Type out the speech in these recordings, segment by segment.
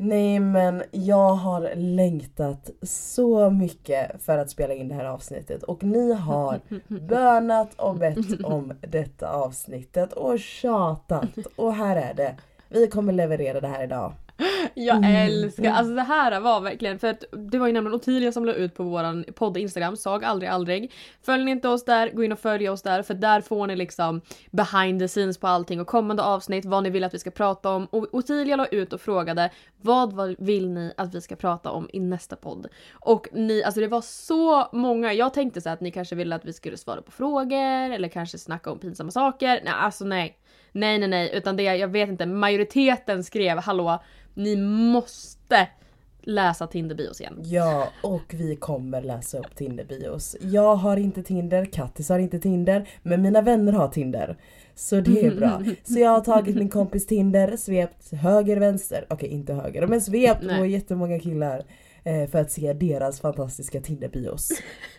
Nej men jag har längtat så mycket för att spela in det här avsnittet och ni har bönat och bett om detta avsnittet och tjatat och här är det. Vi kommer leverera det här idag. Jag Mm. älskar, alltså det här var verkligen, för att det var ju nämligen Ottilia som la ut på våran podd Instagram, Sag aldrig aldrig. Följer ni inte oss där, gå in och följ oss där för där får ni liksom behind the scenes på allting och kommande avsnitt, vad ni vill att vi ska prata om. Och Ottilia la ut och frågade vad vill ni att vi ska prata om i nästa podd? Och ni, alltså det var så många, jag tänkte så att ni kanske ville att vi skulle svara på frågor eller kanske snacka om pinsamma saker. Nej alltså nej. Nej nej nej, utan det, jag vet inte, majoriteten skrev hallå, ni måste läsa Tinderbios igen. Ja, och vi kommer läsa upp Tinder-bios. Jag har inte Tinder, Kattis har inte Tinder, men mina vänner har Tinder. Så det är bra. Så jag har tagit min kompis Tinder, svept höger, vänster, okej inte höger, men svept på jättemånga killar. Eh, För att se deras fantastiska Tinder-bios.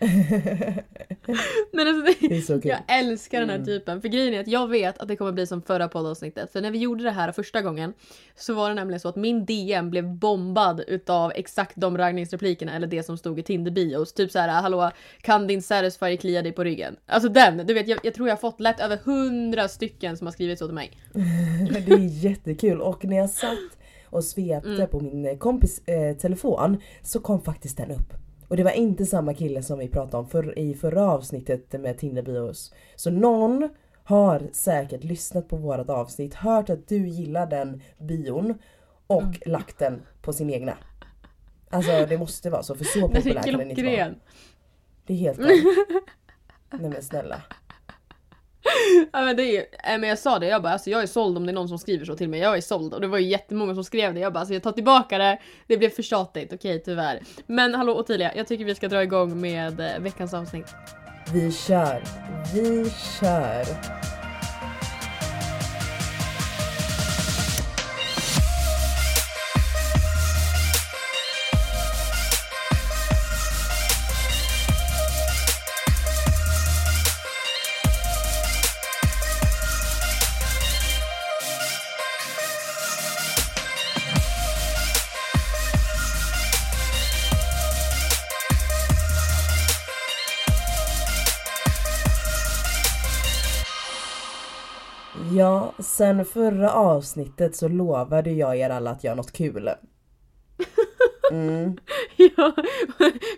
Men alltså, Det är så kul. jag älskar den här Mm. typen. För grejen är att jag vet att det kommer bli som förra poddavsnittet. För när vi gjorde det här första gången så var det nämligen så att min DM blev bombad utav exakt de raggningsreplikerna eller det som stod i Tinder-bios. Typ så här: hallå kan din satisfyer klia dig på ryggen? Alltså den, du vet jag, jag tror jag har fått lätt över hundra stycken som har skrivit så till mig. Det är jättekul och när jag satt och svepte Mm. på min kompis eh, telefon så kom faktiskt den upp. Och det var inte samma kille som vi pratade om för, i förra avsnittet med Tinder-bios. Så någon har säkert lyssnat på vårat avsnitt, hört att du gillar den bion och Mm. lagt den på sin egna. Alltså det måste vara så för så populär är kan den inte vara. Det är helt galet. Nej men snälla. Ja men det är äh, men jag sa det, jag bara alltså jag är såld om det är någon som skriver så till mig. Jag är såld och det var ju jättemånga som skrev det. Jag bara alltså jag tar tillbaka det. Det blev för tjatigt, okej tyvärr. Men hallå Ottilia, jag tycker vi ska dra igång med eh, veckans avsnitt. Vi kör. Vi kör. Ja, sen förra avsnittet så lovade jag er alla att göra något kul. Mm. ja,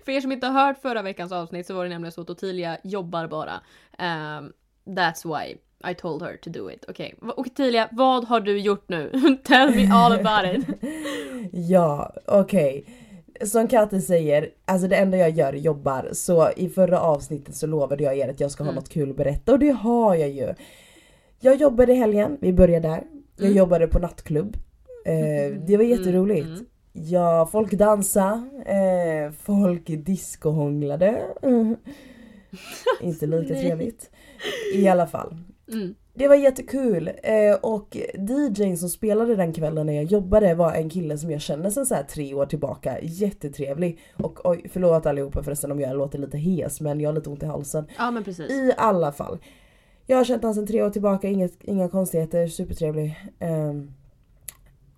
för er som inte har hört förra veckans avsnitt så var det nämligen så att Ottilia jobbar bara. Ehm, that's why I told her to do it. Okej, okay. Ottilia, vad har du gjort nu? Tell me all about it. Ja, okej. Som Katte säger, alltså det enda jag gör är jobbar. Så i förra avsnittet så lovade jag er att jag ska ha Mm. något kul att berätta och det har jag ju. Jag jobbade i helgen, vi börjar där. Jag Mm. jobbade på nattklubb. Eh, det var jätteroligt. Mm. Ja, folk dansade, eh, folk discohånglade. Mm. Inte lika trevligt. I alla fall. Mm. Det var jättekul eh, och DJn som spelade den kvällen när jag jobbade var en kille som jag känner sedan så här tre år tillbaka. Jättetrevlig. Och oj, förlåt allihopa förresten om jag låter lite hes men jag har lite ont i halsen. Ja men precis. I alla fall. Jag har känt honom sedan tre år tillbaka, inget, inga konstigheter, supertrevlig. Ehm,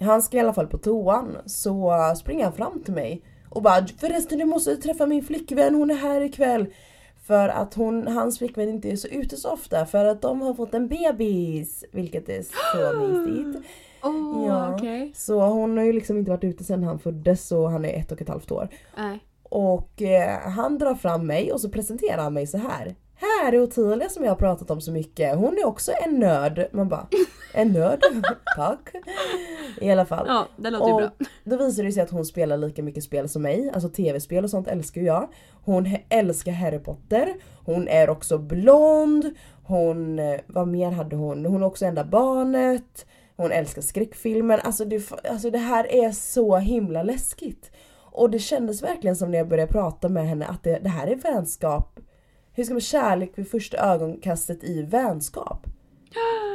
han ska i alla fall på toan så springer han fram till mig och bara förresten du måste träffa min flickvän, hon är här ikväll. För att hon, hans flickvän inte är så ute så ofta för att de har fått en bebis. Vilket är så mysigt. Åh, Ja. okej. Så hon har ju liksom inte varit ute sedan han föddes så han är ett och ett halvt år. Nej. Och eh, han drar fram mig och så presenterar han mig så här. Här är Ottilia som jag har pratat om så mycket. Hon är också en nörd. Man bara, en nörd? Tack. I alla fall. Ja, det låter ju Och bra. då visar det sig att hon spelar lika mycket spel som mig. Alltså tv-spel och sånt älskar ju jag. Hon älskar Harry Potter. Hon är också blond. Hon, eh, vad mer hade hon? Hon är också enda barnet. Hon älskar skräckfilmer. Alltså det, alltså det här är så himla läskigt. Och det kändes verkligen som när jag började prata med henne att det, det här är vänskap. Hur ska man kärlek vid första ögonkastet i vänskap?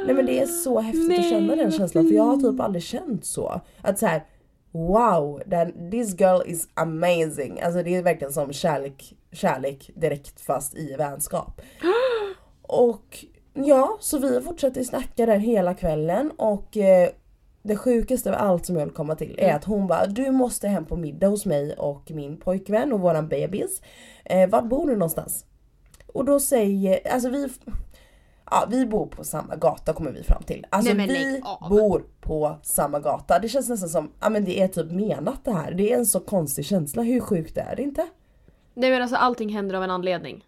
Nej men det är så häftigt att Nej, känna den känslan för jag har typ aldrig känt så. Att så här, wow, this girl is amazing. Alltså det är verkligen som kärlek, kärlek direkt fast i vänskap. Och ja, så vi fortsatte snacka där hela kvällen och eh, det sjukaste av allt som jag vill komma till är Mm. att hon bara du måste hem på middag hos mig och min pojkvän och våran bebis. Eh, var bor du någonstans? Och då säger, alltså vi Ja vi bor på samma gata kommer vi fram till. Alltså Nej, vi bor på samma gata. Det känns nästan som, ja men det är typ menat det här. Det är en så konstig känsla, hur sjukt är det inte? Nej men alltså allting händer av en anledning.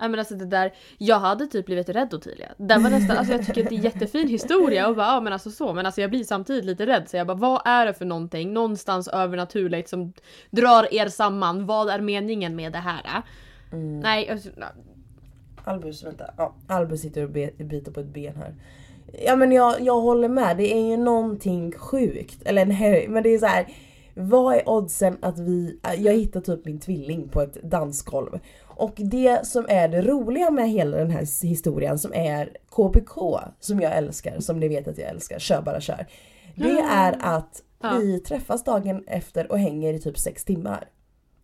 Nej men alltså det där, jag hade typ blivit rädd Ottilia. Det var nästan, alltså jag tycker att det är en jättefin historia och bara ja men alltså så men alltså jag blir samtidigt lite rädd så jag bara vad är det för någonting någonstans övernaturligt som drar er samman? Vad är meningen med det här? Mm. Nej alltså, Albus, vänta. Ja, Albus sitter och be- biter på ett ben här. Ja men jag, jag håller med, det är ju någonting sjukt. Eller nej, men det är så här. Vad är oddsen att vi, jag hittar typ min tvilling på ett dansgolv. Och det som är det roliga med hela den här historien som är KPK, som jag älskar, som ni vet att jag älskar, kör bara kör. Det är att Ja. vi träffas dagen efter och hänger i typ sex timmar.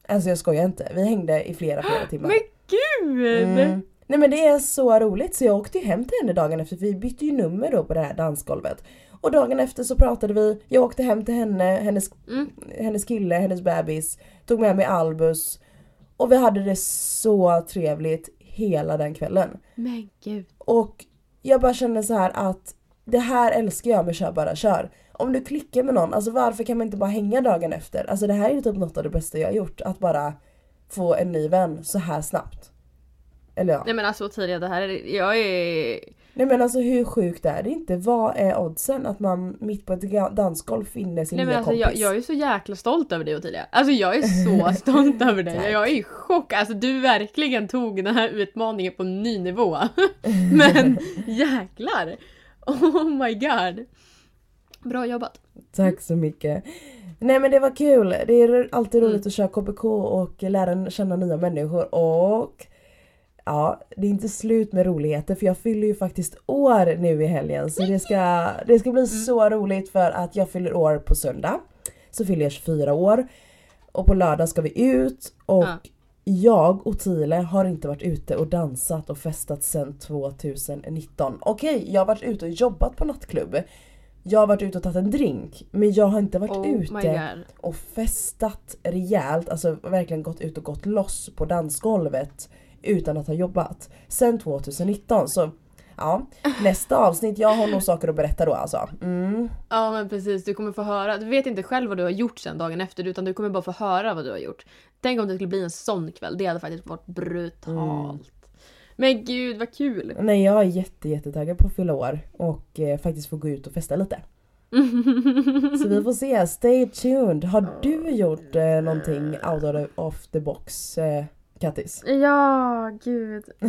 Alltså jag skojar inte, vi hängde i flera flera timmar. men gud! Mm. Nej men det är så roligt så jag åkte ju hem till henne dagen efter för vi bytte ju nummer då på det här dansgolvet. Och dagen efter så pratade vi, jag åkte hem till henne, hennes, Mm. hennes kille, hennes bebis, tog med mig Albus. Och vi hade det så trevligt hela den kvällen. Men gud. Och jag bara känner så här att det här älskar jag med Kör bara kör. Om du klickar med någon, alltså varför kan man inte bara hänga dagen efter? Alltså det här är ju typ något av det bästa jag har gjort. Att bara få en ny vän så här snabbt. Eller ja. Nej men alltså Ottilia det här är, jag är... Nej men alltså hur sjukt är det inte? Vad är oddsen att man mitt på ett dansgolv finner sin Nej men nya alltså kompis? jag, jag är så jäkla stolt över dig Ottilia. Alltså jag är så stolt över dig. Jag är i chock. Alltså du verkligen tog den här utmaningen på en ny nivå. Men jäklar! Oh my god. Bra jobbat. Tack så mycket. Nej men det var kul. Det är alltid roligt Mm. att köra KBK och lära känna nya människor och Ja, det är inte slut med roligheter för jag fyller ju faktiskt år nu i helgen så det ska, det ska bli så roligt för att jag fyller år på söndag. Så fyller jag 24 år. Och på lördag ska vi ut och Ja. jag och Tile har inte varit ute och dansat och festat sedan 2019. Okej, jag har varit ute och jobbat på nattklubb. Jag har varit ute och tagit en drink men jag har inte varit Oh ute och festat rejält, alltså verkligen gått ut och gått loss på dansgolvet utan att ha jobbat. Sen 2019 så ja, nästa avsnitt, jag har nog saker att berätta då alltså. Mm. Ja men precis, du kommer få höra. Du vet inte själv vad du har gjort sen dagen efter utan du kommer bara få höra vad du har gjort. Tänk om det skulle bli en sån kväll, det hade faktiskt varit brutalt. Mm. Men gud vad kul! Nej jag är jätte, jättetaggad på att fylla år och eh, faktiskt få gå ut och festa lite. Så vi får se, stay tuned. Har du gjort eh, någonting out of the, box eh, Kattis? Ja, gud.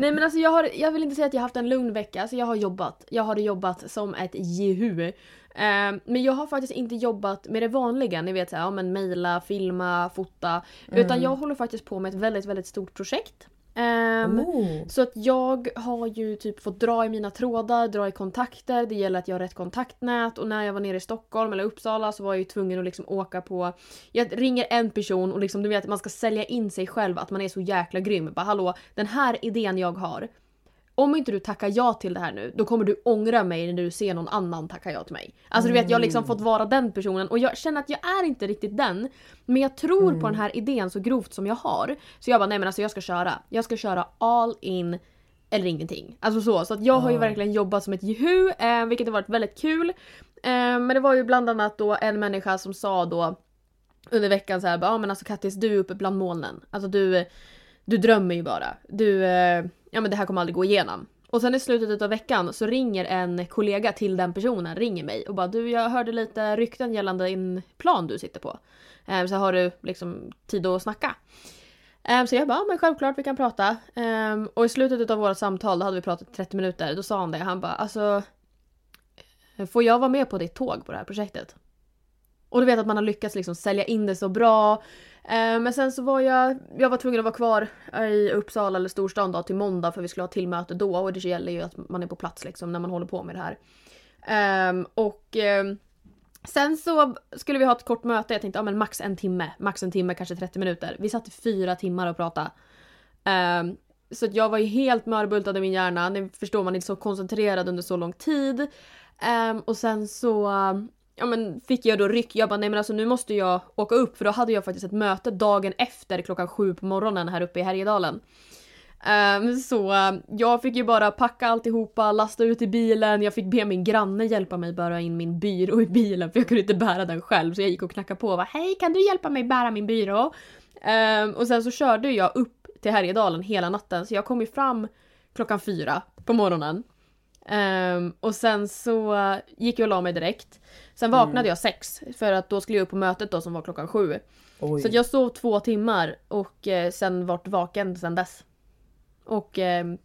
Nej men alltså jag, har, jag vill inte säga att jag har haft en lugn vecka, alltså jag har jobbat. Jag har jobbat som ett jehu. Eh, men jag har faktiskt inte jobbat med det vanliga, ni vet såhär, ja men mejla, filma, fota. Utan jag håller faktiskt på med ett väldigt, väldigt stort projekt. Ehm, Oh. Så att jag har ju typ fått dra i mina trådar, dra i kontakter, det gäller att jag har rätt kontaktnät och när jag var nere i Stockholm eller Uppsala så var jag ju tvungen att liksom åka på... Jag ringer en person och liksom du vet man ska sälja in sig själv att man är så jäkla grym. Bara hallå, den här idén jag har. Om inte du tackar ja till det här nu, då kommer du ångra mig när du ser någon annan tacka ja till mig. Alltså du vet, jag har liksom fått vara den personen och jag känner att jag är inte riktigt den. Men jag tror på den här idén så grovt som jag har. Så jag bara, nej men alltså jag ska köra. Jag ska köra all in eller ingenting. Alltså så. Så att jag har ju verkligen jobbat som ett jehu, eh, vilket har varit väldigt kul. Eh, men det var ju bland annat då en människa som sa då under veckan så här, ja men alltså Kattis du är uppe bland molnen. Alltså du, du drömmer ju bara. Du, eh, ja men det här kommer aldrig gå igenom. Och sen i slutet av veckan så ringer en kollega till den personen, ringer mig och bara du jag hörde lite rykten gällande din plan du sitter på. Eh, så har du liksom tid att snacka? Eh, Så jag bara, ja, men självklart vi kan prata. Eh, Och i slutet av vårt samtal, då hade vi pratat i 30 minuter, då sa han det. Han bara, alltså... Får jag vara med på ditt tåg på det här projektet? Och du vet att man har lyckats liksom sälja in det så bra. Eh, men sen så var jag, jag var tvungen att vara kvar eh, i Uppsala eller storstan då till måndag för vi skulle ha till möte då och det gäller ju att man är på plats liksom när man håller på med det här. Ehm, och ehm, sen så skulle vi ha ett kort möte, jag tänkte ja men max en timme, max en timme, kanske 30 minuter. Vi satt i fyra timmar och pratade. Ehm, så att jag var ju helt mörbultad i min hjärna, ni förstår man är så koncentrerad under så lång tid. Och sen så ja men fick jag då ryck. Jag bara nej men alltså nu måste jag åka upp för då hade jag faktiskt ett möte dagen efter klockan sju på morgonen här uppe i Härjedalen. Um, så uh, jag fick ju bara packa alltihopa, lasta ut i bilen, jag fick be min granne hjälpa mig bära in min byrå i bilen för jag kunde inte bära den själv så jag gick och knackade på och bara hej kan du hjälpa mig bära min byrå? Um, och sen så körde jag upp till Härjedalen hela natten så jag kom ju fram klockan fyra på morgonen. Um, och sen så gick jag och la mig direkt. Sen vaknade mm. jag sex för att då skulle jag upp på mötet då som var klockan sju. Oj. Så jag sov två timmar och uh, sen vart vaken sen dess. Och um,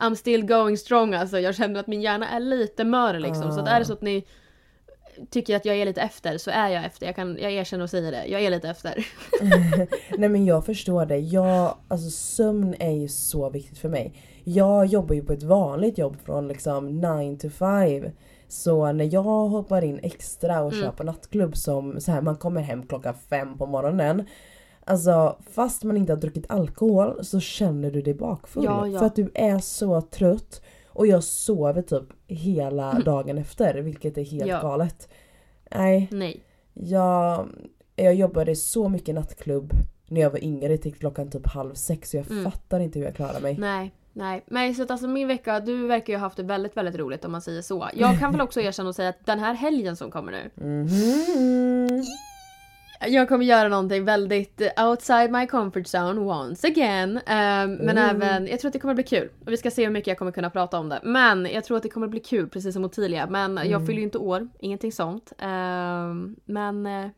I'm still going strong alltså. Jag känner att min hjärna är lite mör liksom. Uh. Så att är det så att ni tycker att jag är lite efter så är jag efter. Jag, kan, jag erkänner och säger det. Jag är lite efter. Nej men jag förstår det. Jag, alltså sömn är ju så viktigt för mig. Jag jobbar ju på ett vanligt jobb från liksom 9 to 5. Så när jag hoppar in extra och mm. kör på nattklubb som så här, man kommer hem klockan fem på morgonen. Alltså fast man inte har druckit alkohol så känner du dig bakfull. Ja, ja. För att du är så trött. Och jag sover typ hela mm. dagen efter vilket är helt ja. galet. Nej. Nej. Jag, jag jobbade så mycket nattklubb när jag var yngre till klockan typ halv sex så jag mm. fattar inte hur jag klarar mig. Nej. Nej, men så att alltså min vecka, du verkar ju ha haft det väldigt, väldigt roligt om man säger så. Jag kan väl också erkänna och säga att den här helgen som kommer nu. Mm -hmm. Jag kommer göra någonting väldigt outside my comfort zone once again. Um, men mm. även, jag tror att det kommer bli kul. Och vi ska se hur mycket jag kommer kunna prata om det. Men jag tror att det kommer bli kul precis som Ottilia. Men mm. jag fyller ju inte år, ingenting sånt. Um, men uh,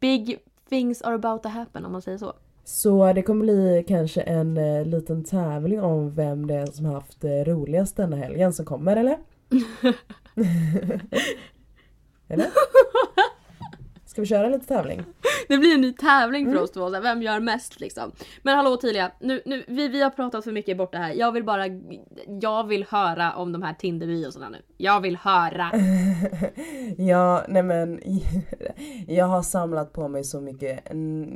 big things are about to happen om man säger så. Så det kommer bli kanske en uh, liten tävling om vem det är som haft uh, roligast denna helgen som kommer eller? eller? Ska vi köra lite tävling? Det blir en ny tävling för mm. oss två, vem gör mest liksom. Men hallå Tilia, nu, nu, vi, vi har pratat för mycket bort det här. Jag vill bara, jag vill höra om de här Tinder-biosarna nu. Jag vill höra! ja, nej men jag har samlat på mig så mycket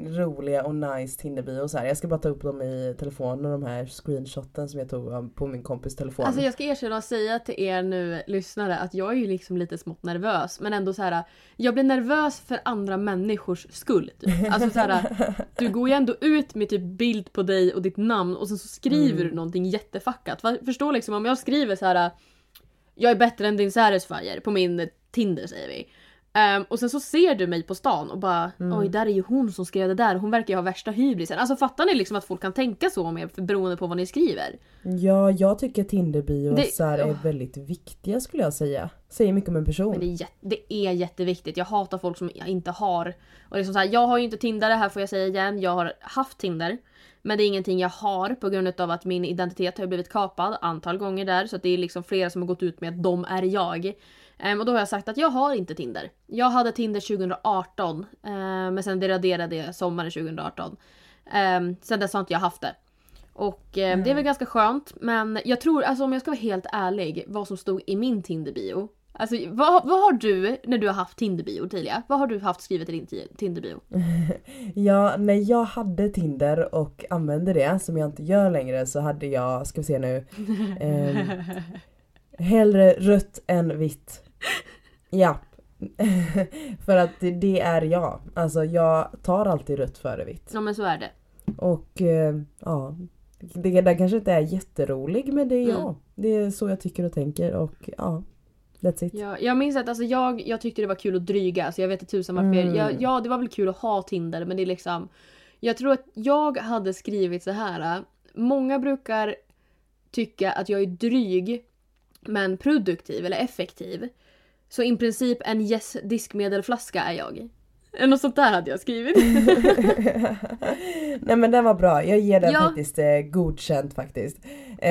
roliga och nice Tinder-bios här. Jag ska bara ta upp dem i telefonen, de här screenshoten som jag tog på min kompis telefon. Alltså jag ska erkänna och säga till er nu lyssnare att jag är ju liksom lite smått nervös men ändå så här. jag blir nervös för andra människors skull. Typ. Alltså så här, du går ju ändå ut med typ bild på dig och ditt namn och sen så skriver mm. du någonting jättefackat. Förstå liksom om jag skriver så här. Jag är bättre än din Satisfyer på min Tinder säger vi. Um, och sen så ser du mig på stan och bara mm. oj där är ju hon som skrev det där, hon verkar ju ha värsta hybrisen. Alltså fattar ni liksom att folk kan tänka så om er beroende på vad ni skriver? Ja, jag tycker Tinderbiosar är väldigt viktiga skulle jag säga. Säger mycket om en person. Men det, är, det är jätteviktigt. Jag hatar folk som jag inte har. Och liksom så här, jag har ju inte Tinder, det här får jag säga igen. Jag har haft Tinder. Men det är ingenting jag har på grund av att min identitet har blivit kapad antal gånger där. Så det är liksom flera som har gått ut med att de är jag. Um, och då har jag sagt att jag har inte Tinder. Jag hade Tinder 2018 uh, men sen det raderade jag sommaren 2018. Um, sen dess har inte jag haft det. Och um, mm. det är väl ganska skönt men jag tror, alltså om jag ska vara helt ärlig, vad som stod i min Tinder-bio. Alltså vad, vad har du när du har haft Tinder-bio Tilia? Vad har du haft skrivet i din Tinder-bio? ja, när jag hade Tinder och använde det som jag inte gör längre så hade jag, ska vi se nu. Hellre rött än vitt. Ja. för att det är jag. Alltså jag tar alltid rött före vitt. Ja men så är det. Och eh, ja. Det där kanske inte är jätterolig men det är jag. Mm. Det är så jag tycker och tänker och ja. That's it. Ja, jag minns att alltså, jag, jag tyckte det var kul att dryga. Så jag vet inte tusan varför. Mm. Jag, ja det var väl kul att ha Tinder men det är liksom. Jag tror att jag hade skrivit så här. Många brukar tycka att jag är dryg men produktiv eller effektiv. Så i princip en yes diskmedelflaska är jag. Något sånt där hade jag skrivit. Nej men den var bra, jag ger den ja. faktiskt eh, godkänt faktiskt. Eh,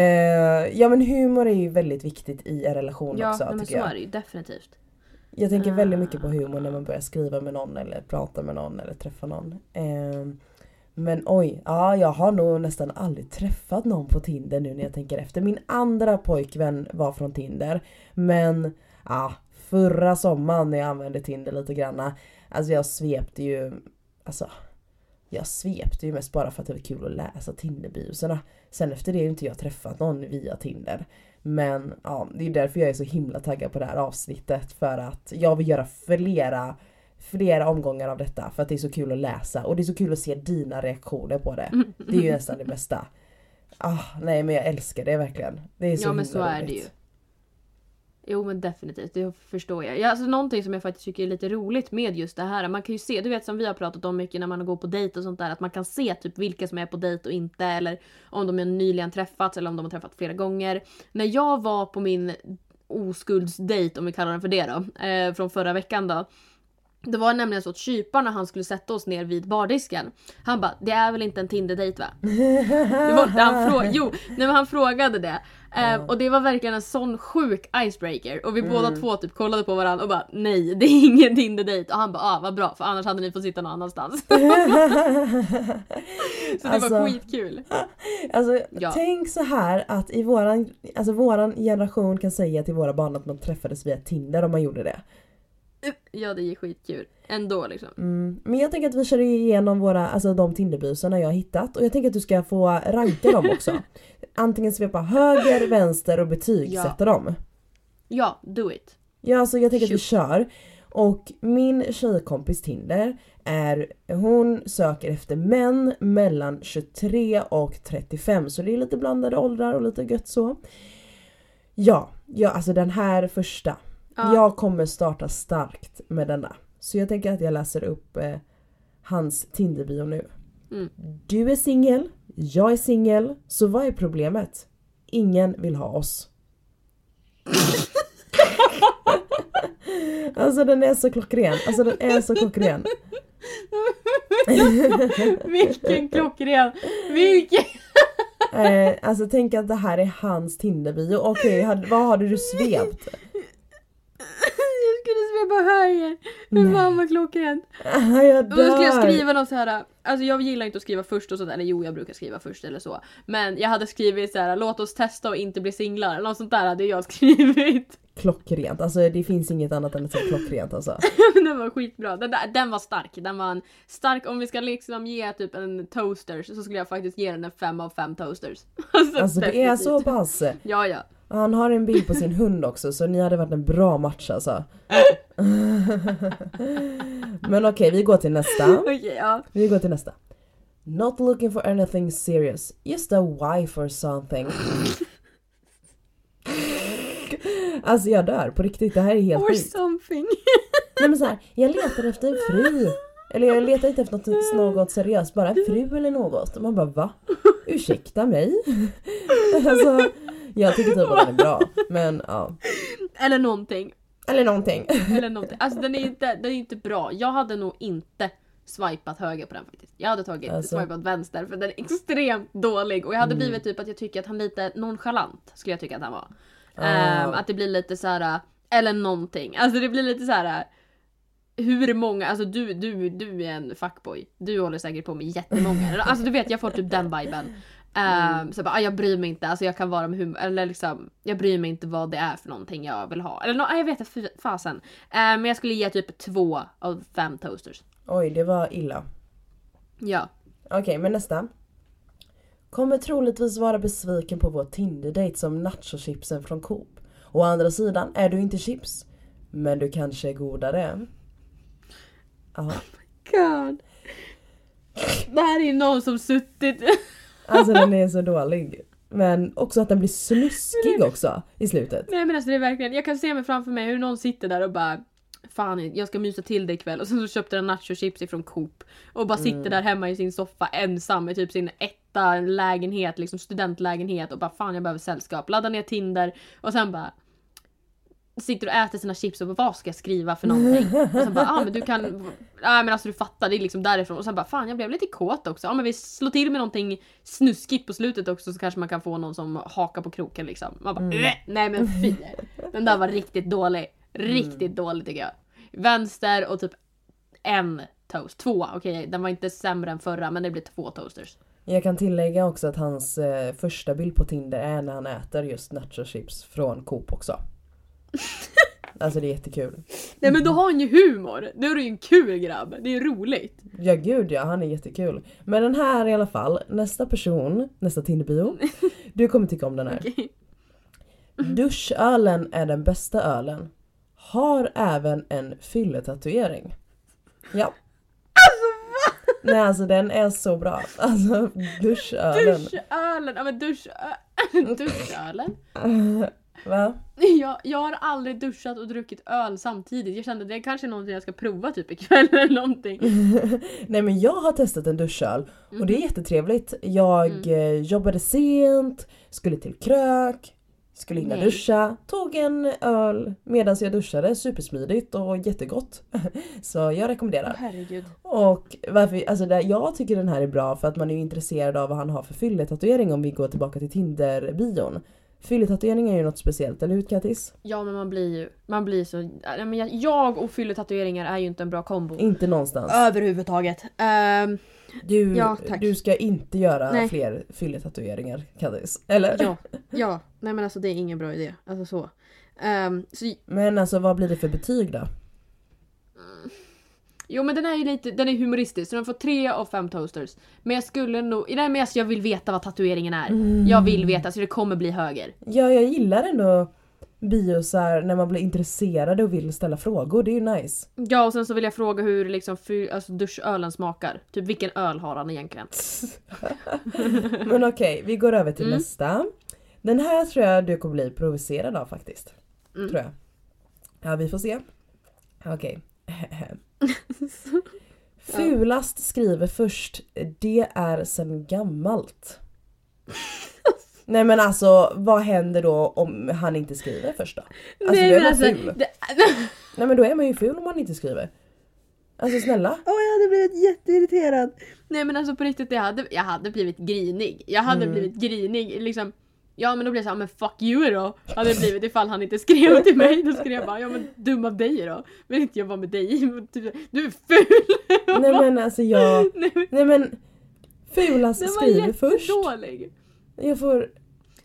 ja men humor är ju väldigt viktigt i en relation ja, också men tycker så jag. Ja är det ju definitivt. Jag tänker uh. väldigt mycket på humor när man börjar skriva med någon eller prata med någon eller träffa någon. Eh, men oj, ja jag har nog nästan aldrig träffat någon på Tinder nu när jag tänker efter. Min andra pojkvän var från Tinder. Men ja, förra sommaren när jag använde Tinder lite granna. Alltså jag svepte ju, alltså jag svepte ju mest bara för att det var kul att läsa Tinderbiosarna. Sen efter det har inte jag träffat någon via Tinder. Men ja, det är därför jag är så himla taggad på det här avsnittet för att jag vill göra flera flera omgångar av detta för att det är så kul att läsa och det är så kul att se dina reaktioner på det. Det är ju nästan det bästa. Ah, nej men jag älskar det verkligen. Det är så Ja men så är det roligt. ju. Jo men definitivt, det förstår jag. Ja, alltså, någonting som jag faktiskt tycker är lite roligt med just det här, man kan ju se, du vet som vi har pratat om mycket när man går på dejt och sånt där, att man kan se typ vilka som är på dejt och inte, eller om de är nyligen träffats eller om de har träffats flera gånger. När jag var på min oskuldsdejt, om vi kallar den för det då, eh, från förra veckan då. Det var nämligen så att kyparen när han skulle sätta oss ner vid bardisken. Han bara, det är väl inte en Tinder-dejt va? Det var, han, frå jo, nej, men han frågade det. Eh, och det var verkligen en sån sjuk icebreaker. Och vi båda två typ kollade på varandra och bara nej det är ingen Tinder-dejt. Och han bara ah vad bra för annars hade ni fått sitta någon annanstans. så det Alltså- var skitkul. Alltså Ja. tänk så här att i våran, alltså våran generation kan säga till våra barn att man träffades via Tinder om man gjorde det. Ja det är skitkul. Ändå liksom. Mm. Men jag tänker att vi kör igenom våra, alltså de Tinderbusarna jag har hittat och jag tänker att du ska få ranka dem också. Antingen svepa höger, vänster och betygsätta dem. Ja, do it. Ja alltså jag tänker att vi Shoot. kör. Och min tjejkompis Tinder är, hon söker efter män mellan 23 och 35 så det är lite blandade åldrar och lite gött så. Ja, ja alltså den här första. Ja. Jag kommer starta starkt med denna. Så jag tänker att jag läser upp eh, hans Tinder-bio nu. Mm. Du är singel, jag är singel, så vad är problemet? Ingen vill ha oss. alltså den är så klockren, alltså den är så klockren. Vilken klockren! Vilken! Eh, alltså tänk att det här är hans Tinder-bio. Okej, had- vad hade du svept? Jag skulle svepa höger. Men fan vad klockrent. Jag Och då skulle jag dör. skriva något så här. Alltså jag gillar inte att skriva först och sådär, eller jo jag brukar skriva först eller så. Men jag hade skrivit så här: låt oss testa och inte bli singlar. Något sånt där hade jag skrivit. Klockrent, alltså det finns inget annat än att säga klockrent alltså. den var skitbra. Den, där, den var stark. Den var en stark, om vi ska liksom ge typ en toasters så skulle jag faktiskt ge den en 5 av 5 toasters. Alltså, Alltså det är så pass. Ja ja. Han har en bild på sin hund också så ni hade varit en bra match alltså. Men okej, vi går till nästa. Okej ja. Vi går till nästa. Not looking for anything serious, just a wife or something. Alltså jag dör på riktigt, det här är helt Or sjukt. something. Nej men så här, jag letar efter en fru. Eller jag letar inte efter något, något seriöst, bara en fru eller något. Och man bara va? Ursäkta mig? Alltså, jag tycker typ att den är bra. Men ja. Eller någonting. Eller någonting. Eller någonting. Alltså den är inte, den är inte bra. Jag hade nog inte swipat höger på den faktiskt. Jag hade tagit Alltså. swipat vänster för den är extremt dålig. Och jag hade blivit typ att jag tycker att han är lite nonchalant. Skulle jag tycka att han var. Ehm, att det blir lite så här eller någonting. Alltså det blir lite så här. Hur många, alltså du, du, du är en fuckboy. Du håller säkert på med jättemånga. Alltså du vet jag får typ den viben. Um, så jag bara, ah, jag bryr mig inte, alltså jag kan vara med humor, eller liksom, jag bryr mig inte vad det är för någonting jag vill ha. Eller no, jag vet inte, fasen. Eh, men jag skulle ge typ två av fem toasters. Oj, det var illa. Ja. Okej, men nästa. Kommer troligtvis vara besviken på vår Tinder-date som nachochipsen från Coop. Å andra sidan är du inte chips. Men du kanske är godare. Ja, God. Det här är någon som suttit... alltså den är så dålig. Men också att den blir snuskig också i slutet. Nej men alltså det är verkligen, jag kan se mig framför mig hur någon sitter där och bara Fan jag ska mysa till det ikväll och sen så köpte den nachochips ifrån Coop och bara sitter där hemma i sin soffa ensam i typ sin etta lägenhet, liksom studentlägenhet och bara fan jag behöver sällskap. Laddar ner Tinder och sen bara Sitter och äter sina chips och bara vad ska jag skriva för någonting? Och sen bara ah men du kan, nej men alltså du fattar det är liksom därifrån och sen bara fan jag blev lite kåt också. Ja men vi slår till med någonting snuskigt på slutet också så kanske man kan få någon som hakar på kroken liksom. Man bara "Äh, nej men fy. Den där var riktigt dålig. Riktigt dålig tycker jag. Vänster och typ en toast. Två, okej den var inte sämre än förra men det blir två toasters. Jag kan tillägga också att hans eh, första bild på Tinder är när han äter just nachochips från Coop också. Alltså det är jättekul. Nej men då har han ju humor. Då är du ju en kul grabb. Det är roligt. Ja gud ja, han är jättekul. Men den här i alla fall, nästa person, nästa Tinderbio. Du kommer tycka om den här. Okej. Duschölen är den bästa ölen. Har även en fylletatuering. Ja. Nej alltså den är så bra. Alltså duschölen. Duschölen! Ja men dusch... duschölen? Va? Jag, jag har aldrig duschat och druckit öl samtidigt. Jag kände att det kanske är någonting jag ska prova typ ikväll eller någonting. Nej men jag har testat en duschöl och det är jättetrevligt. Jag Mm. eh, jobbade sent, skulle till krök, skulle hinna Nej. duscha, tog en öl medan jag duschade. Supersmidigt och jättegott. Så jag rekommenderar. Herregud. Och varför, alltså det, jag tycker den här är bra för att man är intresserad av vad han har för fylletatuering om vi går tillbaka till Tinder-bion. Fylletatuering är ju något speciellt, eller hur Kattis? Ja men man blir ju, man blir så, nej, men jag, jag och fylletatueringar är ju inte en bra kombo. Inte någonstans. Överhuvudtaget. Ehm, Du, Ja, tack. du ska inte göra Nej. fler fylletatueringar Kattis. Eller? ja, ja. Nej men alltså det är ingen bra idé. Alltså så. Ehm, så Men alltså vad blir det för betyg då? Jo men den är ju lite, den är humoristisk så den får tre av fem toasters. Men jag skulle nog, nej men alltså jag vill veta vad tatueringen är. Jag vill veta så det kommer bli höger. Ja, jag gillar ändå biosar när man blir intresserad och vill ställa frågor. Det är ju nice. Ja och sen så vill jag fråga hur liksom fy, alltså duschölen smakar. Typ vilken öl har han egentligen? Men okej, vi går över till Mm. nästa. Den här tror jag du kommer bli provocerad av faktiskt. Mm. Tror jag. Ja, vi får se. Okej. Fulast skriver först, det är sen gammalt. Nej men alltså vad händer då om han inte skriver först då? Alltså nej då är man alltså, ful. det, Nej men då är man ju ful om man inte skriver. Alltså snälla. Åh jag hade blivit jätteirriterad. Nej men alltså på riktigt jag hade, jag hade blivit grinig. Jag hade Mm. blivit grinig liksom. Ja men då blev jag såhär, men fuck you då. Hade det blivit ifall han inte skrev till mig. Då skrev jag bara, ja men dum av dig då. Vill inte jag vara med dig. Typ, Du är ful! Nej men alltså jag... Nej, men Nej men Fulast den var skriver först. Jag får...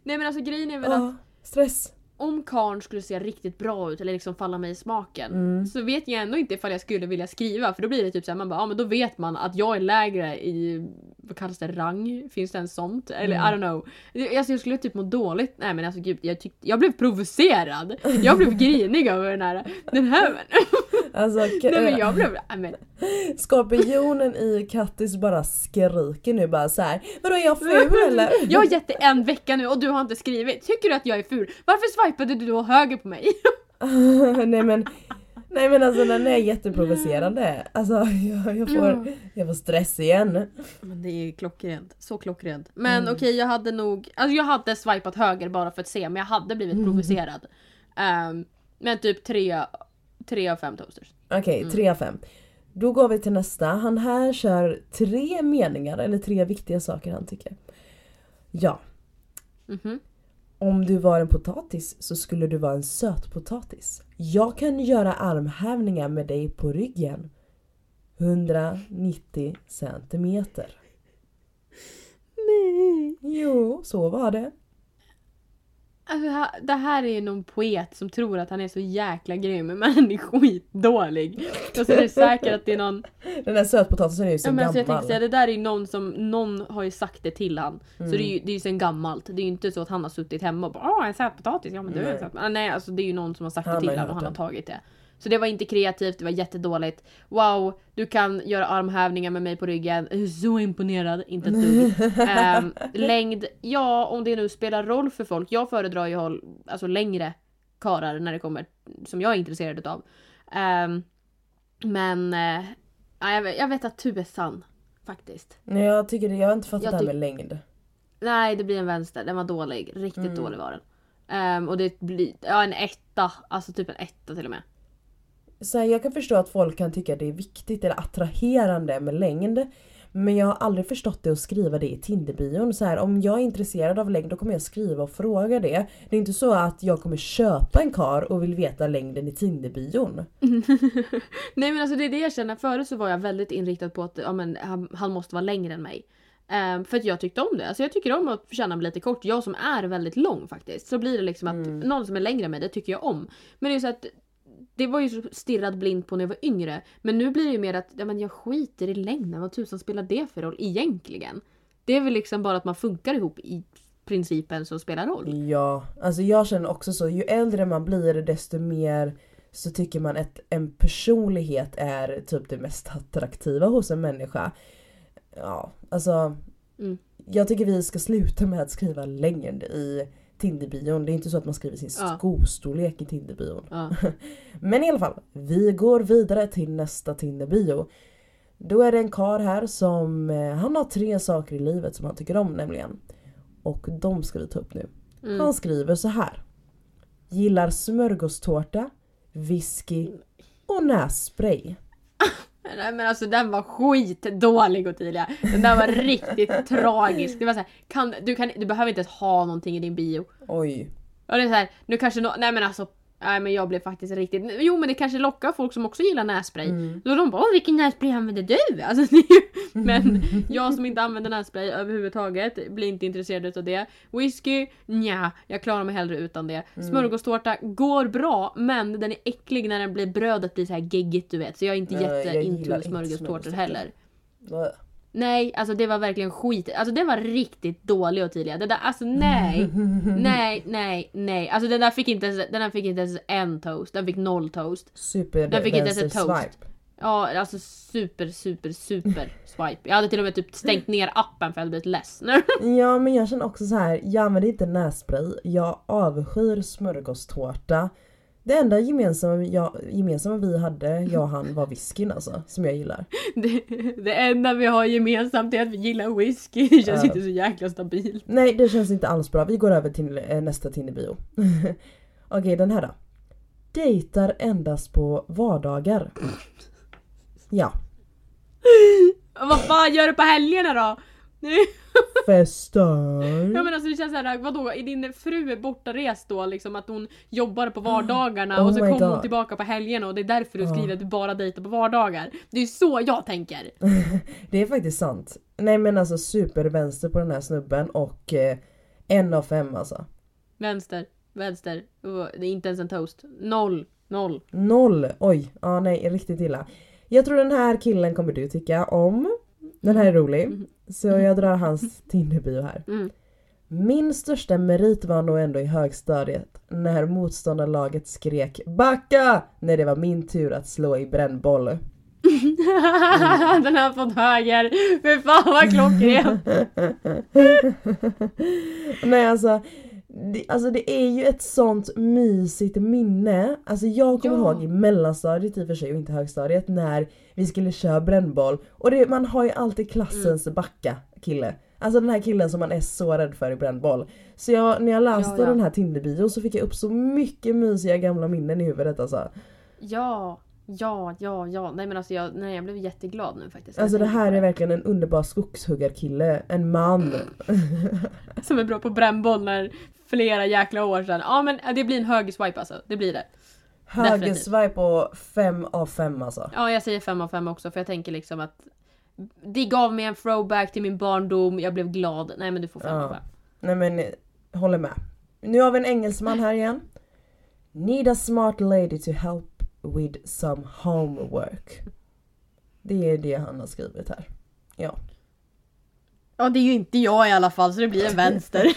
Nej men alltså grejen är väl att Ah, stress. Om karn skulle se riktigt bra ut eller liksom falla mig i smaken Mm. så vet jag ändå inte ifall jag skulle vilja skriva för då blir det typ såhär man bara ja men då vet man att jag är lägre i vad kallas det rang? Finns det en sånt? Eller Mm. I don't know. Alltså jag skulle typ må dåligt. Nej men alltså gud jag tyckte jag blev provocerad. Jag blev grinig över den här. Den här Alltså Nej men jag blev men, Skorpionen i Kattis bara skriker nu bara så här. Vadå är jag ful eller? Jag har gett dig en vecka nu och du har inte skrivit. Tycker du att jag är ful? Varför swipade du då höger på mig? nej men Nej men alltså den är jätteprovocerande. Alltså jag, jag, får, Ja. jag får stress igen. Men det är klockrent. Så klockrent. Men Mm. okej jag hade nog, alltså jag hade swipat höger bara för att se men jag hade blivit Mm. provocerad. Ehm, men typ tre, tre av fem toasters. Okej, Mm. 3 av 5. Då går vi till nästa. Han här kör tre meningar eller tre viktiga saker han tycker. Ja, Mhm. om du var en potatis så skulle du vara en sötpotatis. Jag kan göra armhävningar med dig på ryggen. 190 centimeter. Nej. Jo, så var det. Alltså, det här- är ju någon poet som tror att han är så jäkla grym men han är skitdålig. Och så är det säkert att det är någon... Den där sötpotatisen är ju så Ja, men alltså jag gammal. tänkte säga, det där är ju någon som, någon har ju sagt det till han. Så Mm. det är ju, det är ju sen gammalt. Det är ju inte så att han har suttit hemma och bara Åh en sötpotatis, ja men du är en sötpotatis. Nej alltså det är ju någon som har sagt Han det till honom och han har tagit det. Så det var inte kreativt, det var jättedåligt. Wow, du kan göra armhävningar med mig på ryggen. Så imponerad, inte ett dugg. Ehm, längd, ja om det nu spelar roll för folk. Jag föredrar ju håll, alltså längre karar när det kommer, som jag är intresserad utav. Ehm, men ja, jag, vet, jag vet att du är sann. Faktiskt. Nej jag tycker det, jag har inte fattat Jag det här med längd. Nej, det blir en vänster. Den var dålig. Riktigt Mm. dålig var den. Ehm, och det blir, ja en etta. Alltså typ en etta till och med. Så här, jag kan förstå att folk kan tycka det är viktigt eller attraherande med längd. Men jag har aldrig förstått det att skriva det i Tinderbion. Så här, om jag är intresserad av längd då kommer jag skriva och fråga det. Det är inte så att jag kommer köpa en kar och vill veta längden i Tinderbion. Nej men alltså det är det jag känner. Förut så var jag väldigt inriktad på att ja, men, han, han måste vara längre än mig. Ehm, för att jag tyckte om det. Alltså jag tycker om att känna mig lite kort. Jag som är väldigt lång faktiskt. Så blir det liksom att Mm. någon som är längre än mig, det tycker jag om. Men det är ju så att det var ju stirrad blind på när jag var yngre. Men nu blir det ju mer att ja, men jag skiter i längden. Vad tusan spelar det för roll egentligen? Det är väl liksom bara att man funkar ihop i principen som spelar roll. Ja, alltså jag känner också så. Ju äldre man blir desto mer så tycker man att en personlighet är typ det mest attraktiva hos en människa. Ja, alltså. Mm. Jag tycker vi ska sluta med att skriva längd i Tinderbion. Det är inte så att man skriver sin Ja. skostorlek i Tinderbion. Ja. Men i alla fall, vi går vidare till nästa Tinderbio. Då är det en kar här som, eh, han har tre saker i livet som han tycker om nämligen. Och de ska vi ta upp nu. Mm. Han skriver så här. Gillar smörgåstårta, whisky och nässpray. Nej men alltså den var skitdålig Ottilia. Den där var riktigt tragisk. Det var så här, kan, du, kan, du behöver inte ens ha någonting i din bio. Oj. Och det är så här, nu kanske no, nej men alltså Nej men jag blev faktiskt riktigt, jo men det kanske lockar folk som också gillar nässpray. Mm. Så de bara "Åh, vilken nässpray använder du? Alltså, men jag som inte använder nässpray överhuvudtaget blir inte intresserad utav det. Whisky, nja, jag klarar mig hellre utan det. Mm. Smörgåstårta går bra men den är äcklig när den blir, brödet blir så här geggigt du vet. Så jag är inte Nej, jag jätte gillar into inte smörgåstårtor heller. Blä. Nej, alltså det var verkligen skit. Alltså det var riktigt dålig Ottilia. Det där, alltså nej. nej, nej, nej. Alltså den där fick inte ens, den där fick inte ens en toast. Den fick noll toast. Super Den fick inte ens vänster toast. swipe. Ja, alltså super, super, super swipe. Jag hade till och med typ stängt ner appen för jag hade blivit less. Ja men jag känner också så här. jag använder inte nässpray. Jag avskyr smörgåstårta. Det enda gemensamma, jag, gemensamma vi hade, jag och han, var whiskyn alltså. Som jag gillar. Det, det enda vi har gemensamt är att vi gillar whisky. Det känns Ja. inte så jäkla stabilt. Nej det känns inte alls bra. Vi går över till eh, nästa Tinderbio. Okej den här då. Dejtar endast på vardagar. Ja. Vad fan gör du på helgerna då? Festar. Ja men alltså det känns såhär, vadå? Är din fru bortarest då liksom att hon jobbar på vardagarna Oh och så kommer hon tillbaka på helgerna och det är därför du Ja. skriver att du bara dejtar på vardagar. Det är så jag tänker. Det är faktiskt sant. Nej men alltså supervänster på den här snubben och eh, en av fem alltså. Vänster, vänster, det är inte ens en toast. Noll, noll. Noll! Oj, ja nej riktigt illa. Jag tror den här killen kommer du tycka om. Den här är rolig. Så jag drar hans Tinderbio här. Mm. Min största merit var nog ändå i högstadiet när motståndarlaget skrek BACKA! När det var min tur att slå i brännboll. Den har fått höger. Fy fan vad klockren. Nej alltså det, alltså det är ju ett sånt mysigt minne. Alltså jag kommer Ja. ihåg i mellanstadiet i och för sig och inte högstadiet när vi skulle köra brännboll. Och det, man har ju alltid klassens Mm. backa kille. Alltså den här killen som man är så rädd för i brännboll. Så jag, när jag läste Ja, ja. den här Tinderbio så fick jag upp så mycket mysiga gamla minnen i huvudet alltså. Ja, ja, ja, ja. Nej men alltså jag, nej, jag blev jätteglad nu faktiskt. Alltså det här är verkligen en underbar skogshuggarkille. En man. Som är bra på brännboll när flera jäkla år sedan. Ja men det blir en högerswipe alltså. Det blir det. Högerswipe och fem av fem alltså. Ja jag säger fem av fem också för jag tänker liksom att det gav mig en throwback till min barndom, jag blev glad. Nej men du får fem Ja. av fem. Nej men eh, håller med. Nu har vi en engelsman här igen. Need a smart lady to help with some homework. Det är det han har skrivit här. Ja. Ja det är ju inte jag i alla fall så det blir en vänster.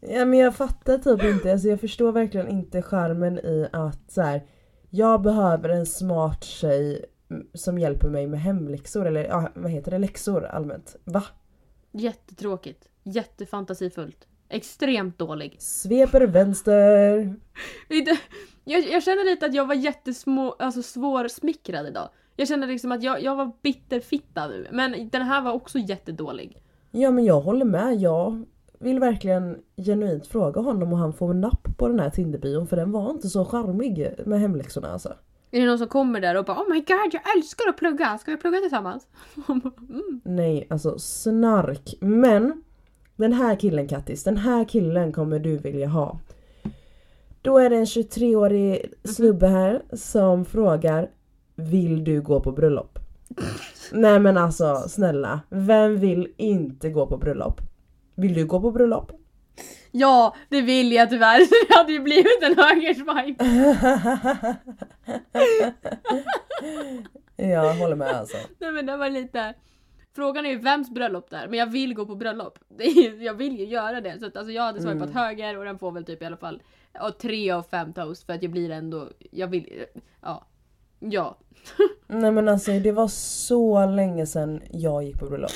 Ja men jag fattar typ inte, alltså jag förstår verkligen inte charmen i att så här, jag behöver en smart tjej som hjälper mig med hemläxor eller ja, vad heter det, läxor allmänt. Va? Jättetråkigt. Jättefantasifullt. Extremt dålig. Sveper vänster. Jag, jag känner lite att jag var jättesmå, alltså svårsmickrad idag. Jag känner liksom att jag, jag var bitterfitta nu. Men den här var också jättedålig. Ja men jag håller med, jag vill verkligen genuint fråga honom och han får napp på den här Tinderbion för den var inte så charmig med hemläxorna alltså. Är det någon som kommer där och bara Oh my god jag älskar att plugga, ska vi plugga tillsammans? mm. Nej, alltså snark. Men den här killen Kattis, den här killen kommer du vilja ha. Då är det en 23-årig snubbe här som frågar Vill du gå på bröllop? Nej men alltså snälla, vem vill inte gå på bröllop? Vill du gå på bröllop? Ja, det vill jag tyvärr. Det hade ju blivit en högerswipe. jag håller med alltså. Nej men det var lite... frågan är ju vems bröllop det är, men jag vill gå på bröllop. Jag vill ju göra det. Så att, alltså, jag hade swipat Mm. höger och den får väl typ i alla fall ja, tre av fem toast för att jag blir ändå, jag vill, ja. Ja. Nej men alltså det var så länge sedan jag gick på bröllop.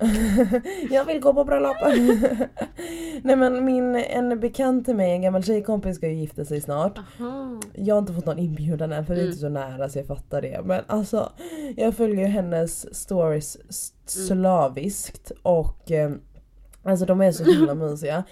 jag vill gå på bröllop! Nej men min, en bekant till mig, en gammal tjejkompis ska ju gifta sig snart. Aha. Jag har inte fått någon inbjudan än för vi är Mm. inte så nära så jag fattar det. Men alltså jag följer hennes stories Mm. slaviskt och eh, alltså de är så himla mysiga.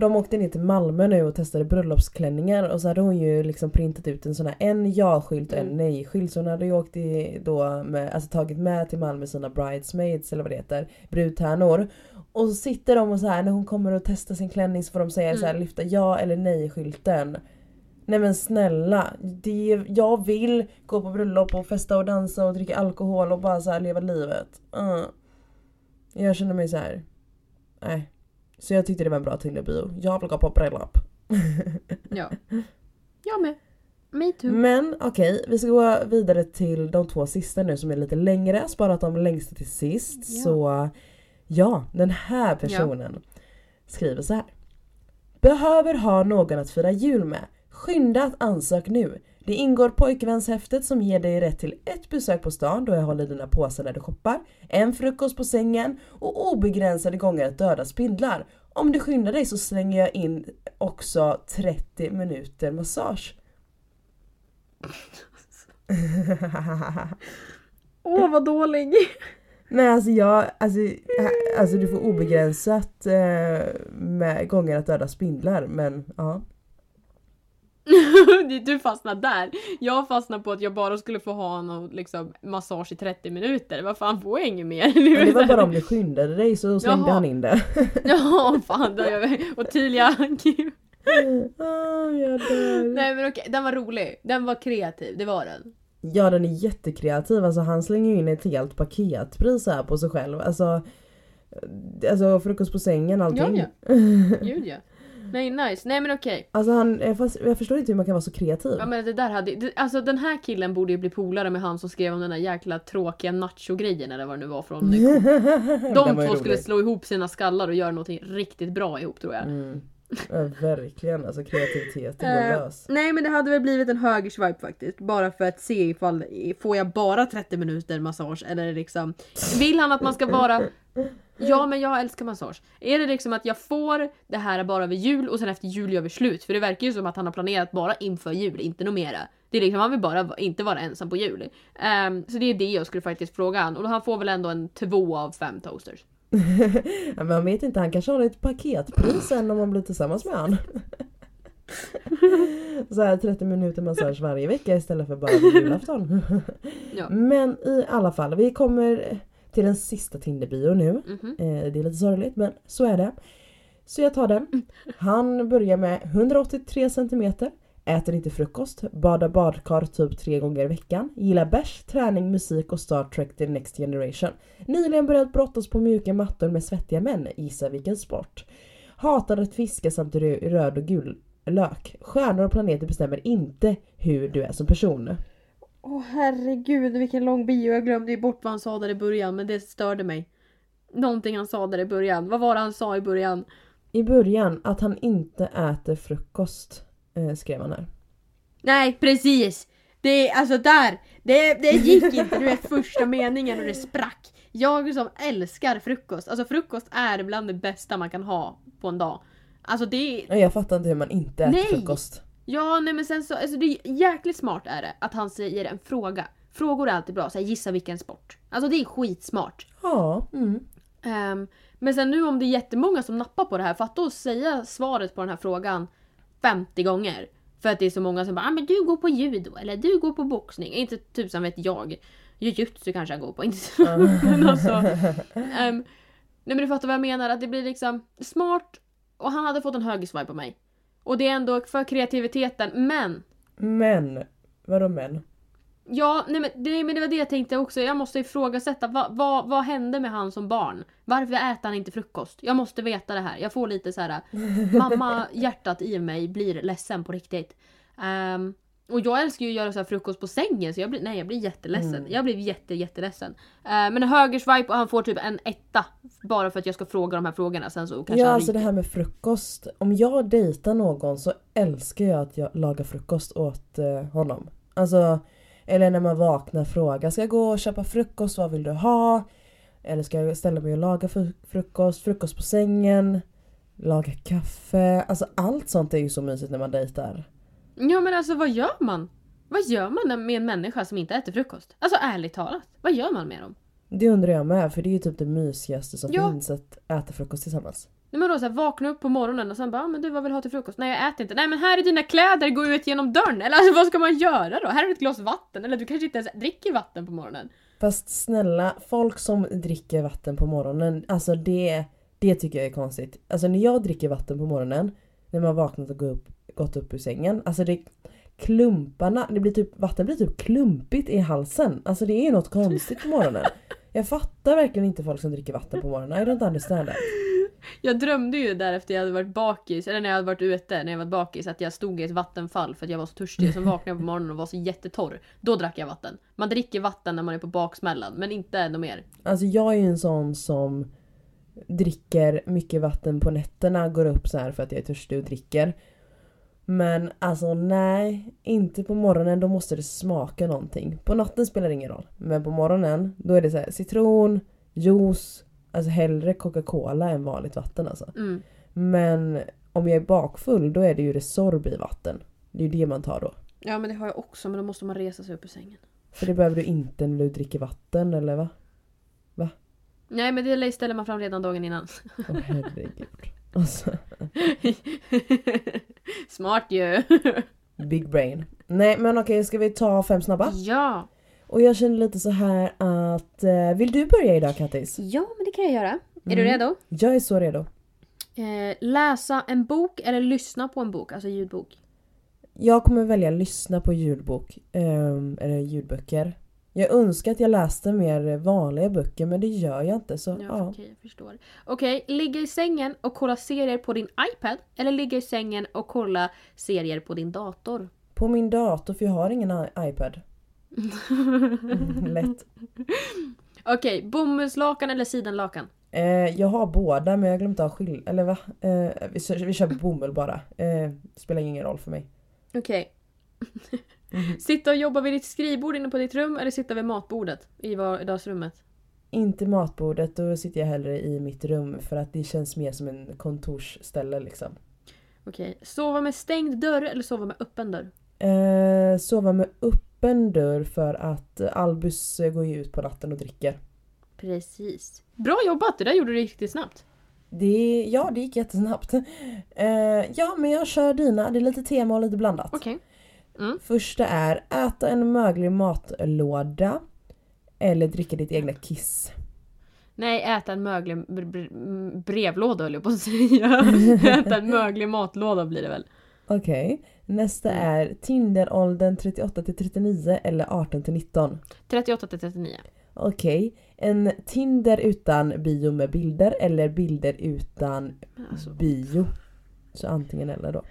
De åkte ner till Malmö nu och testade bröllopsklänningar och så hade hon ju liksom printat ut en sån här en ja-skylt och en Mm. nej-skylt. Så hon hade ju åkt i, då med, alltså tagit med till Malmö sina bridesmaids eller vad det heter, brudtärnor. Och så sitter de och så här när hon kommer och testar sin klänning så får de säga så här Mm. lyfta ja eller nej-skylten. Nej men snälla, det, är- jag vill gå på bröllop och festa och dansa och dricka alkohol och bara så leva livet. Uh. Jag känner mig så här. nej. Så jag tyckte det var en bra Tinder-bio. Jag vill gå på bröllop. Ja. Jag med. Me too. Men okej, vi ska gå vidare till de två sista nu som är lite längre. Sparat de längsta till sist. Ja. Så ja, den här personen skriver så här. Behöver ha någon att fira jul med. Skynda att ansök nu. Det ingår pojkvänshäftet som ger dig rätt till ett besök på stan då jag håller dina påsar när du shoppar, en frukost på sängen och obegränsade gånger att döda spindlar. Om du skyndar dig så slänger jag in också 30 minuter massage. Åh vad dålig! Nej alltså jag, alltså, äh, alltså du får obegränsat eh, med gånger att döda spindlar men ja. du fastnar där. Jag fastnar på att jag bara skulle få ha någon liksom, massage i 30 minuter. Vad fan får jag inget mer? Men det var bara om du skyndade dig så slängde Jaha. han in det. Ja, fan. Vi. Och tydliga Ah, jag dör. Nej men okej, den var rolig. Den var kreativ, det var den. Ja den är jättekreativ, alltså han slänger ju in ett helt paketpris här på sig själv. Alltså, alltså frukost på sängen allting. Ja, Gud ja. Nej nice, nej men okej. Alltså han, jag, fast, jag förstår inte hur man kan vara så kreativ. Ja men det där hade, det, alltså den här killen borde ju bli polare med han som skrev om den där jäkla tråkiga nacho-grejen eller vad det nu var från De var två skulle rolig. slå ihop sina skallar och göra någonting riktigt bra ihop tror jag. Mm. Ja, verkligen, alltså kreativiteten går Eh, lös. nej men det hade väl blivit en höger swipe faktiskt. Bara för att se ifall, får jag bara 30 minuter massage eller liksom Vill han att man ska vara Ja men jag älskar massage. Är det liksom att jag får det här bara vid jul och sen efter jul gör vi slut? För det verkar ju som att han har planerat bara inför jul, inte något mera. Det är liksom, han vill bara inte vara ensam på jul. Ehm, så det är det jag skulle faktiskt fråga han. Och han får väl ändå en två av fem toasters. man vet inte, han kanske har ett paketpris sen om man blir tillsammans med han. Så här 30 minuter massage varje vecka istället för bara julafton. Ja. Men i alla fall, vi kommer till den sista Tinder-bio nu. Mhm. Eh, det är lite sorgligt men så är det. Så jag tar den. Han börjar med 183 cm, äter inte frukost, badar badkar typ tre gånger i veckan, gillar bärs, träning, musik och Star Trek The Next Generation. Nyligen börjat brottas på mjuka mattor med svettiga män, gissa vilken sport. Hatar att fiska samt rö- röd och gul lök. Stjärnor och planeter bestämmer inte hur du är som person. Åh herregud vilken lång bio, jag glömde ju bort vad han sa där i början men det störde mig. Någonting han sa där i början, vad var det han sa i början? I början att han inte äter frukost, eh, skrev han här. Nej precis! Det är alltså där! Det, det gick inte, du vet första meningen och det sprack. Jag som älskar frukost, alltså frukost är bland det bästa man kan ha på en dag. Alltså det är, Jag fattar inte hur man inte äter Nej! frukost. ja nej men sen så, alltså det är jäkligt smart är det att han säger en fråga. Frågor är alltid bra, så här, gissa vilken sport. Alltså det är skitsmart. Ja, mm. Ehm, men sen nu om det är jättemånga som nappar på det här, fatta att säga svaret på den här frågan 50 gånger. För att det är så många som bara ah, men du går på judo eller du går på boxning. Inte tusan vet jag. Jujutsu kanske jag går på. Inte så. men alltså, ehm, nej men du fattar vad jag menar. Att det blir liksom smart och han hade fått en höger swipe på mig. Och det är ändå för kreativiteten. Men Men, vadå men? Ja, nej men, det, men det var det jag tänkte också. Jag måste ifrågasätta. Vad, vad, vad hände med han som barn? Varför äter han inte frukost? Jag måste veta det här. Jag får lite så här. Mamma hjärtat i mig blir ledsen på riktigt. Ehm, Och jag älskar ju att göra så här frukost på sängen så jag blir, nej jag blir jätteledsen. Mm. Jag blir jätte jätteledsen. Uh, men högerswipe och han får typ en etta. Bara för att jag ska fråga de här frågorna sen så kanske Ja alltså det här med frukost. Om jag dejtar någon så älskar jag att jag lagar frukost åt eh, honom. Alltså, eller när man vaknar fråga ska jag gå och köpa frukost, vad vill du ha? Eller ska jag ställa mig och laga fru- frukost, frukost på sängen, laga kaffe. Alltså allt sånt är ju så mysigt när man dejtar. Ja men alltså vad gör man? Vad gör man med en människa som inte äter frukost? Alltså ärligt talat. Vad gör man med dem? Det undrar jag med för det är ju typ det mysigaste som Ja. finns att äta frukost tillsammans. Nej men då så här, vakna upp på morgonen och sen bara ah, men du vad vill du ha till frukost? Nej jag äter inte. Nej men här är dina kläder, gå ut genom dörren. Eller alltså vad ska man göra då? Här är ett glas vatten. Eller du kanske inte ens dricker vatten på morgonen. Fast snälla, folk som dricker vatten på morgonen, alltså det, det tycker jag är konstigt. Alltså när jag dricker vatten på morgonen, när man vaknat och gått upp, gått upp ur sängen, alltså det klumparna, det blir typ, vatten blir typ klumpigt i halsen. Alltså det är något konstigt på morgonen. Jag fattar verkligen inte folk som dricker vatten på morgonen. I don't understand that. Jag drömde ju där efter jag hade varit bakis, eller när jag hade varit ute när jag var bakis, att jag stod i ett vattenfall för att jag var så törstig. Sen vaknade jag på morgonen och var så jättetorr. Då drack jag vatten. Man dricker vatten när man är på baksmällan, men inte något mer. Alltså jag är ju en sån som dricker mycket vatten på nätterna, går upp så här för att jag är törstig och dricker. Men alltså nej, inte på morgonen, då måste det smaka någonting. På natten spelar det ingen roll. Men på morgonen, då är det så här citron, juice, alltså hellre Coca-Cola än vanligt vatten alltså. Mm. Men om jag är bakfull, då är det ju Resorb i vatten. Det är ju det man tar då. Ja men det har jag också, men då måste man resa sig upp ur sängen. För det behöver du inte när du dricker vatten, eller va? Nej men det ställer man fram redan dagen innan. Åh herregud. Alltså. Smart ju! Big brain. Nej men okej, ska vi ta fem snabba? ja! Och jag känner lite så här att... Eh, vill du börja idag Kattis? Ja men det kan jag göra. Är du Mm. redo? Jag är så redo. Eh, läsa en bok eller lyssna på en bok, alltså ljudbok. Jag kommer välja lyssna på ljudbok. ehm, eller ljudböcker. Jag önskar att jag läste mer vanliga böcker men det gör jag inte så Ja, ja. Okej, jag förstår. Okej, ligga i sängen och kolla serier på din iPad eller ligga i sängen och kolla serier på din dator? På min dator för jag har ingen iPad. Mm, lätt. Okej, bomullslakan eller sidenlakan? Eh, jag har båda men jag har glömt av skill... Eller va? Eh, vi, vi kör bomull bara. Eh, spelar ingen roll för mig. Okej. Mhm. Sitta och jobba vid ditt skrivbord inne på ditt rum eller sitta vid matbordet i vardagsrummet? Inte matbordet, då sitter jag hellre i mitt rum för att det känns mer som en kontorsställe liksom. Okej, sova med stängd dörr eller sova med öppen dörr? Eh, sova med öppen dörr för att Albus går ju ut på natten och dricker. Precis. Bra jobbat, det där gjorde du riktigt snabbt. Det, ja, det gick jättesnabbt. Eh, ja, men jag kör dina. Det är lite tema och lite blandat. Okej. Första är äta en möglig matlåda eller dricka ditt egna kiss. Nej, äta en möglig br- br- mm, brevlåda höll jag på att säga. äta en möglig matlåda blir det väl. Okej. Nästa Mm. är Tinderåldern 38 till 39 eller 18 till 19. 38 till 39. Okej. En Tinder utan bio med bilder eller bilder utan Alltså, bio. Så antingen eller då.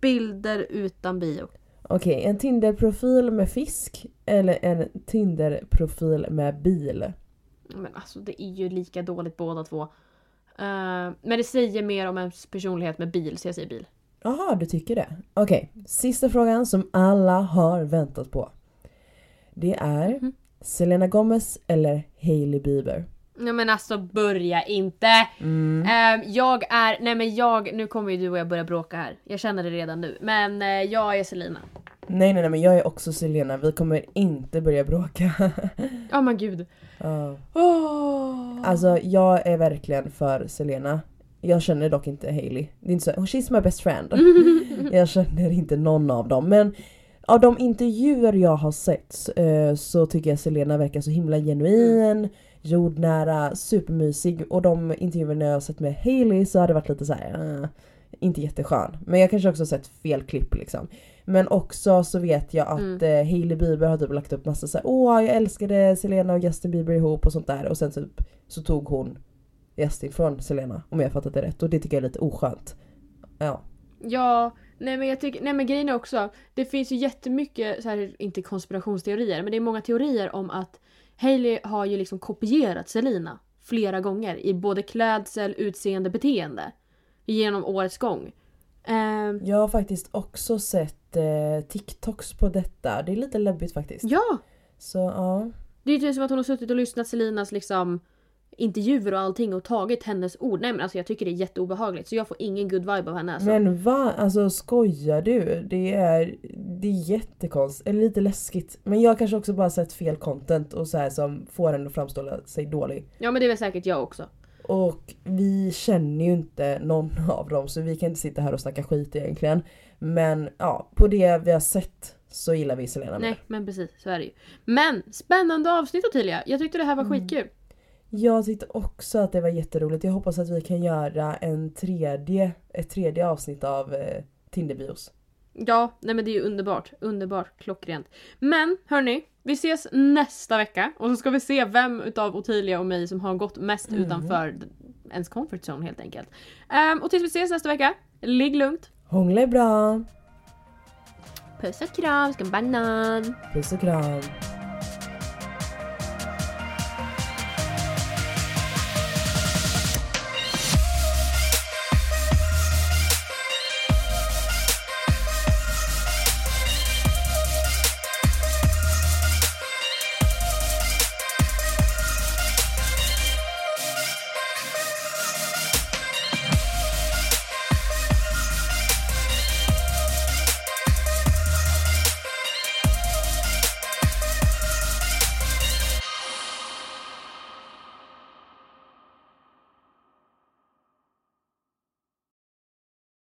bilder utan bio. Okej, en Tinder-profil med fisk eller en Tinder-profil med bil. Men alltså det är ju lika dåligt båda två. Eh, men det säger mer om ens personlighet med bil, så jag säger bil. Jaha, du tycker det? Okej, sista frågan som alla har väntat på. Det är Mhm. Selena Gomez eller Hailey Bieber? Nej men alltså börja inte! Mm. Eh, jag är, nej men jag, nu kommer ju du och jag börja bråka här. Jag känner det redan nu. Men eh, jag är Selina. Nej, nej, nej, men jag är också Selena. Vi kommer inte börja bråka. Ja men gud. Ja. Oh. Alltså, jag är verkligen för Selena. Jag känner dock inte Hailey. Det är inte så, oh, she's my best friend. jag känner inte någon av dem. Men av de intervjuer jag har sett eh, så tycker jag Selena verkar så himla genuin, jordnära, supermysig. Och de intervjuerna jag har sett med Hailey så har det varit lite så här. eh, inte jätteskön. Men jag kanske också har sett fel klipp liksom. Men också så vet jag att Mm. eh, Hailey Bieber har typ lagt upp massa såhär åh jag älskade Selena och Justin Bieber ihop och sånt där. Och sen typ så tog hon Justin från Selena om jag fattat det rätt. Och det tycker jag är lite oskönt. Ja. Ja, Nej men jag tycker, nej men grejen är också, det finns ju jättemycket, så här, inte konspirationsteorier, men det är många teorier om att Hailey har ju liksom kopierat Selina flera gånger i både klädsel, utseende, beteende. Genom årets gång. Ehm, Jag har faktiskt också sett eh, TikToks på detta. Det är lite läbbigt faktiskt. ja! Så ja. Det är ju typ som att hon har suttit och lyssnat Selinas liksom intervjuer och allting och tagit hennes ord. Nej men alltså jag tycker det är jätteobehagligt så jag får ingen good vibe av henne alltså. Men va? Alltså skojar du? Det är, det är jättekonstigt, eller lite läskigt. Men jag kanske också bara sett fel content och så här som får henne att framstå sig dålig. Ja men det är väl säkert jag också. Och vi känner ju inte någon av dem så vi kan inte sitta här och snacka skit egentligen. Men ja, på det vi har sett så gillar vi Selena mer. Nej men precis, så är det ju. Men spännande avsnitt Ottilia! Jag tyckte det här var Mm. skitkul. Jag tyckte också att det var jätteroligt. Jag hoppas att vi kan göra en tredje, ett tredje avsnitt av eh, Tinderbios. Ja, nej men det är ju underbart. Underbart, klockrent. Men hörni, vi ses nästa vecka och så ska vi se vem utav Ottilia och mig som har gått mest Mm. utanför ens comfort zone helt enkelt. Ehm, och tills vi ses nästa vecka, ligg lugnt. Hångla bra. Puss och kram, ska banan. Puss och kram.